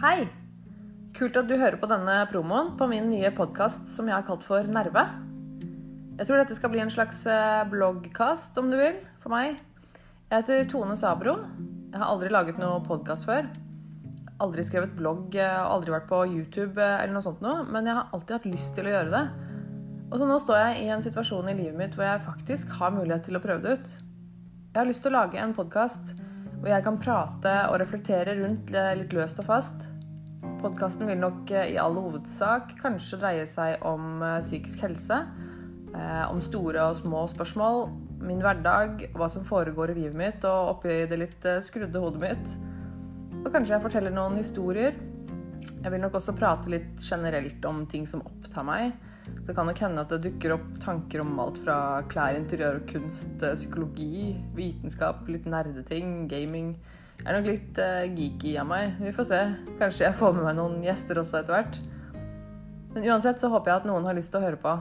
Hei! Kult at du hører på denne promoen på min nye podkast som jeg har kalt for Nerve. Jeg tror dette skal bli en slags eh, bloggkast, om du vil, for meg. Jeg heter Tone Sabro. Jeg har aldri laget noe podkast før. Aldri skrevet blogg, eh, aldri vært på YouTube eh, eller noe sånt noe, men jeg har alltid hatt lyst til å gjøre det. Og så nå står jeg i en situasjon i livet mitt hvor jeg faktisk har mulighet til å prøve det ut. Jeg har lyst til å lage en podkast hvor jeg kan prate og reflektere rundt litt løst og fast. Podkasten vil nok i all hovedsak kanskje dreie seg om psykisk helse. Om store og små spørsmål, min hverdag, hva som foregår i livet mitt og oppi det litt skrudde hodet mitt. Og kanskje jeg forteller noen historier. Jeg vil nok også prate litt generelt om ting som opptar meg. Så det kan nok hende at det dukker opp tanker om alt fra klær, interiør og kunst, psykologi, vitenskap, litt nerdeting, gaming. Jeg er nok litt uh, geeky av meg. Vi får se. Kanskje jeg får med meg noen gjester også etter hvert. Men uansett så håper jeg at noen har lyst til å høre på.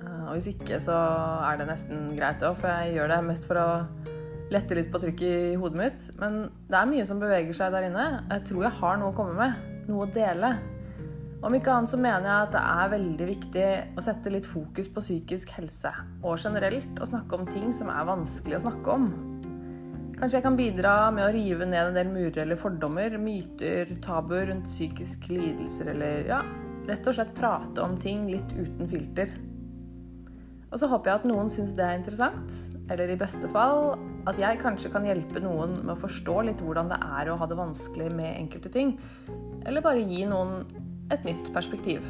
Uh, og hvis ikke, så er det nesten greit òg, for jeg gjør det mest for å lette litt på trykket i hodet mitt. Men det er mye som beveger seg der inne. Jeg tror jeg har noe å komme med. Noe å dele. Om ikke annet så mener jeg at det er veldig viktig å sette litt fokus på psykisk helse. Og generelt å snakke om ting som er vanskelig å snakke om. Kanskje jeg kan bidra med å rive ned en del murer eller fordommer, myter, tabuer rundt psykiske lidelser, eller ja, rett og slett prate om ting litt uten filter. Og så håper jeg at noen syns det er interessant, eller i beste fall at jeg kanskje kan hjelpe noen med å forstå litt hvordan det er å ha det vanskelig med enkelte ting. Eller bare gi noen et nytt perspektiv.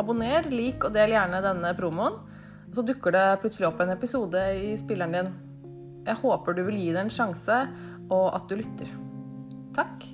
Abonner, lik og del gjerne denne promoen, så dukker det plutselig opp en episode i spilleren din. Jeg håper du vil gi det en sjanse, og at du lytter. Takk.